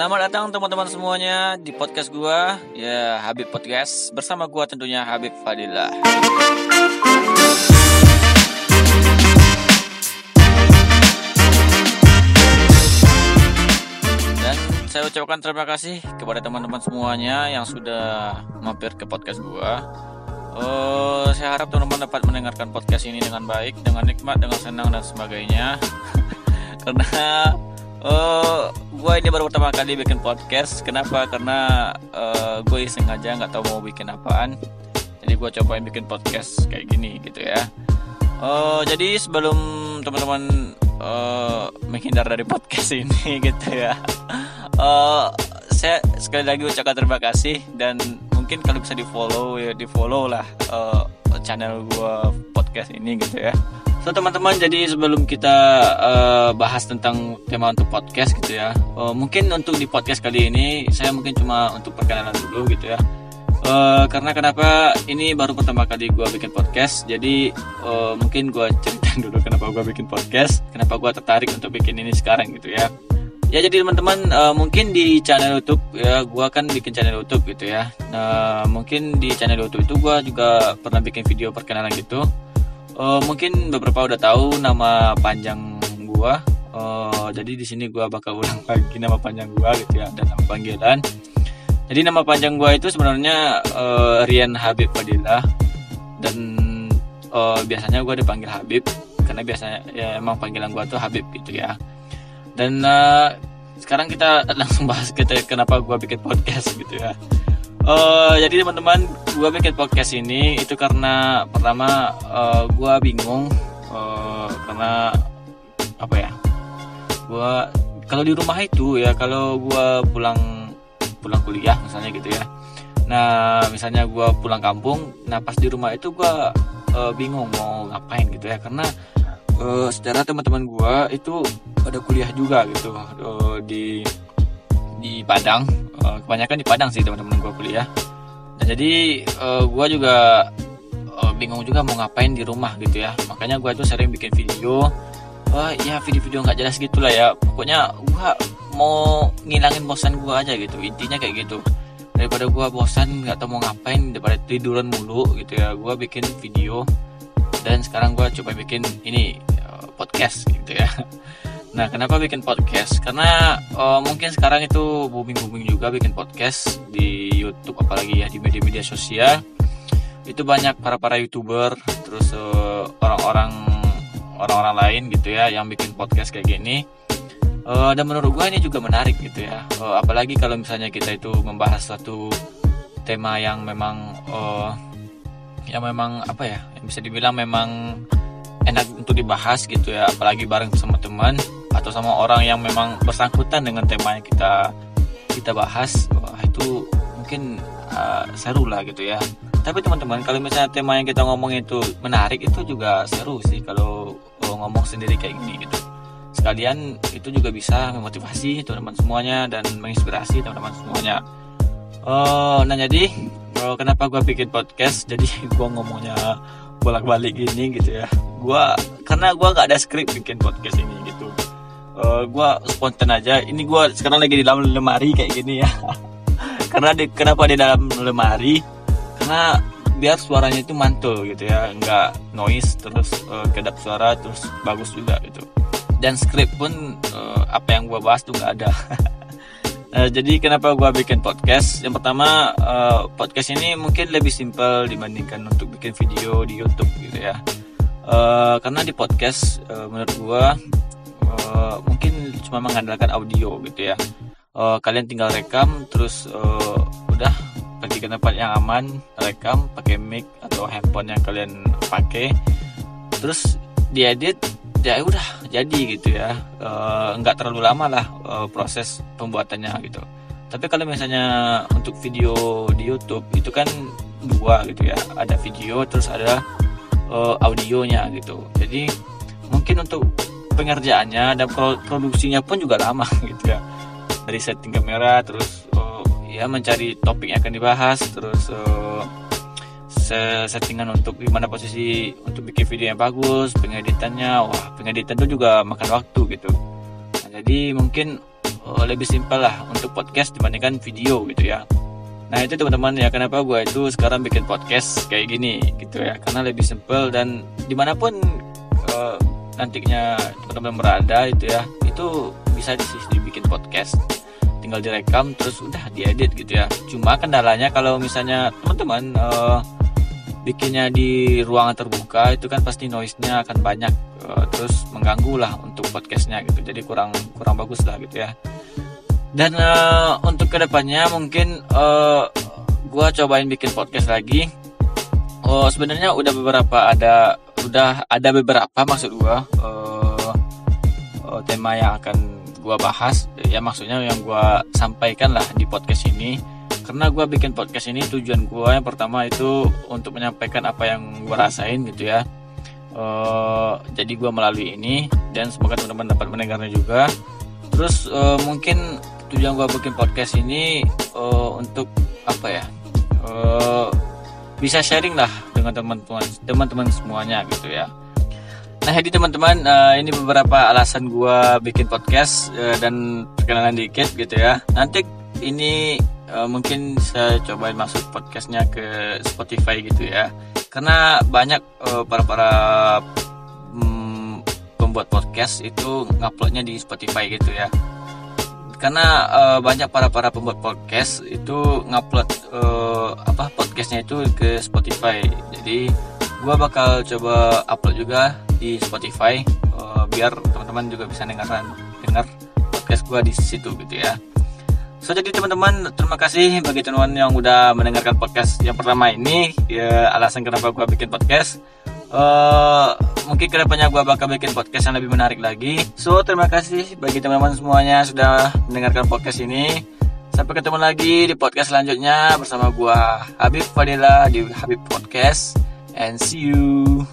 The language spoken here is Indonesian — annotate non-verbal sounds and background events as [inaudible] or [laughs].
Selamat datang teman-teman semuanya di podcast gua ya Habib Podcast bersama gua tentunya Habib Fadilah. Dan saya ucapkan terima kasih kepada teman-teman semuanya yang sudah mampir ke podcast gua. Uh, saya harap teman-teman dapat mendengarkan podcast ini dengan baik, dengan nikmat, dengan senang dan sebagainya. [laughs] Karena uh, gue ini baru pertama kali bikin podcast. Kenapa? Karena uh, gue sengaja nggak tahu mau bikin apaan. Jadi gue cobain bikin podcast kayak gini gitu ya. Uh, jadi sebelum teman-teman uh, menghindar dari podcast [laughs] ini gitu ya, uh, saya sekali lagi ucapkan terima kasih dan mungkin kalau bisa di follow ya di follow lah uh, channel gue podcast ini gitu ya. So teman-teman, jadi sebelum kita uh, bahas tentang tema untuk podcast gitu ya, uh, mungkin untuk di podcast kali ini saya mungkin cuma untuk perkenalan dulu gitu ya. Uh, karena kenapa ini baru pertama kali gue bikin podcast, jadi uh, mungkin gue ceritain [laughs] dulu kenapa gue bikin podcast, kenapa gue tertarik untuk bikin ini sekarang gitu ya. Ya jadi teman-teman uh, mungkin di channel YouTube ya gue kan bikin channel YouTube gitu ya. Nah mungkin di channel YouTube itu gue juga pernah bikin video perkenalan gitu uh, mungkin beberapa udah tahu nama panjang gua. Uh, jadi di sini gua bakal ulang [laughs] lagi nama panjang gua gitu ya dan nama panggilan. Jadi nama panjang gua itu sebenarnya uh, Rian Habib Fadilah. Dan uh, biasanya gua dipanggil Habib karena biasanya ya emang panggilan gua tuh Habib gitu ya. Dan uh, sekarang kita [laughs] langsung bahas kita kenapa gua bikin podcast gitu ya Uh, jadi teman-teman, gue bikin podcast ini itu karena pertama uh, gue bingung uh, karena apa ya? Gue kalau di rumah itu ya kalau gue pulang pulang kuliah misalnya gitu ya. Nah misalnya gue pulang kampung, nah pas di rumah itu gue uh, bingung mau ngapain gitu ya karena uh, secara teman-teman gue itu ada kuliah juga gitu uh, di di Padang uh, kebanyakan di Padang sih teman-teman gue kuliah. Dan jadi uh, gue juga uh, bingung juga mau ngapain di rumah gitu ya. Makanya gue tuh sering bikin video. Wah ya video-video nggak jelas gitulah ya. Pokoknya gue mau ngilangin bosan gue aja gitu. Intinya kayak gitu. Daripada gue bosan nggak tahu mau ngapain daripada tiduran mulu gitu ya. Gue bikin video. Dan sekarang gue coba bikin ini podcast gitu ya [laughs] Nah, kenapa bikin podcast? Karena uh, mungkin sekarang itu booming-booming juga bikin podcast di YouTube apalagi ya di media-media sosial. Itu banyak para-para YouTuber, terus uh, orang-orang orang-orang lain gitu ya yang bikin podcast kayak gini. Uh, dan menurut gue ini juga menarik gitu ya. Uh, apalagi kalau misalnya kita itu membahas satu tema yang memang uh, yang memang apa ya? Yang bisa dibilang memang enak untuk dibahas gitu ya, apalagi bareng sama teman atau sama orang yang memang bersangkutan dengan tema yang kita kita bahas wah itu mungkin uh, seru lah gitu ya. Tapi teman-teman kalau misalnya tema yang kita ngomong itu menarik itu juga seru sih kalau ngomong sendiri kayak gini gitu. Sekalian itu juga bisa memotivasi teman-teman semuanya dan menginspirasi teman-teman semuanya. Uh, nah jadi uh, kenapa gue bikin podcast? Jadi [laughs] gue ngomongnya bolak-balik gini gitu ya. Gue karena gue gak ada skrip bikin podcast ini gitu uh, eh, gue spontan aja. Ini gue sekarang lagi di dalam lemari kayak gini ya. [laughs] Karena di, kenapa di dalam lemari? Karena biar suaranya itu mantul gitu ya. Nggak noise terus uh, kedap suara terus bagus juga gitu. Dan script pun uh, apa yang gue bahas tuh nggak ada. Uh, [laughs] jadi kenapa gue bikin podcast? Yang pertama uh, podcast ini mungkin lebih simpel dibandingkan untuk bikin video di YouTube gitu ya. Uh, karena di podcast uh, menurut gue uh, mungkin cuma mengandalkan audio gitu ya. Uh, kalian tinggal rekam terus uh, udah pergi ke tempat yang aman rekam pakai mic atau handphone yang kalian pakai. Terus diedit ya udah jadi gitu ya. Nggak terlalu lama lah uh, proses pembuatannya gitu. Tapi kalau misalnya untuk video di YouTube itu kan dua gitu ya. Ada video terus ada uh, audionya gitu. Jadi mungkin untuk pengerjaannya dan produksinya pun juga lama [laughs] gitu ya. Dari setting kamera terus uh, ya mencari topik yang akan dibahas terus uh, settingan untuk gimana posisi untuk bikin video yang bagus pengeditannya wah pengeditan itu juga makan waktu gitu. Nah, jadi mungkin uh, lebih simpel lah untuk podcast dibandingkan video gitu ya. Nah itu teman-teman ya kenapa gue itu sekarang bikin podcast kayak gini gitu ya. Karena lebih simpel dan di mana pun nantinya teman-teman berada itu ya itu bisa dibikin podcast. Tinggal direkam terus udah diedit gitu ya. Cuma kendalanya kalau misalnya teman-teman uh, bikinnya di ruangan terbuka itu kan pasti noise-nya akan banyak. Uh, terus mengganggu lah untuk podcastnya gitu. Jadi kurang kurang bagus lah gitu ya. Dan uh, untuk ke depannya mungkin uh, gue cobain bikin podcast lagi. Oh sebenarnya udah beberapa ada udah ada beberapa maksud gue uh, uh, tema yang akan gue bahas. Ya maksudnya yang gue sampaikan lah di podcast ini. Karena gue bikin podcast ini tujuan gue yang pertama itu untuk menyampaikan apa yang gue rasain gitu ya. Uh, jadi gue melalui ini dan semoga teman-teman dapat mendengarnya juga. Terus uh, mungkin tujuan gue bikin podcast ini uh, untuk apa ya? Uh, bisa sharing lah dengan teman-teman teman-teman semuanya gitu ya. Nah jadi teman-teman uh, ini beberapa alasan gue bikin podcast uh, dan perkenalan dikit gitu ya. Nanti ini uh, mungkin saya cobain masuk podcastnya ke Spotify gitu ya. Karena banyak uh, para para um, pembuat podcast itu nguploadnya di Spotify gitu ya karena uh, banyak para para pembuat podcast itu ngupload uh, apa podcastnya itu ke Spotify. Jadi gua bakal coba upload juga di Spotify uh, biar teman-teman juga bisa dengarkan dengar podcast gua di situ gitu ya. So jadi teman-teman terima kasih bagi teman-teman yang udah mendengarkan podcast yang pertama ini. Ya alasan kenapa gue bikin podcast uh, mungkin ke depannya gue bakal bikin podcast yang lebih menarik lagi. So terima kasih bagi teman-teman semuanya sudah mendengarkan podcast ini. Sampai ketemu lagi di podcast selanjutnya bersama gue Habib Fadila di Habib Podcast. And see you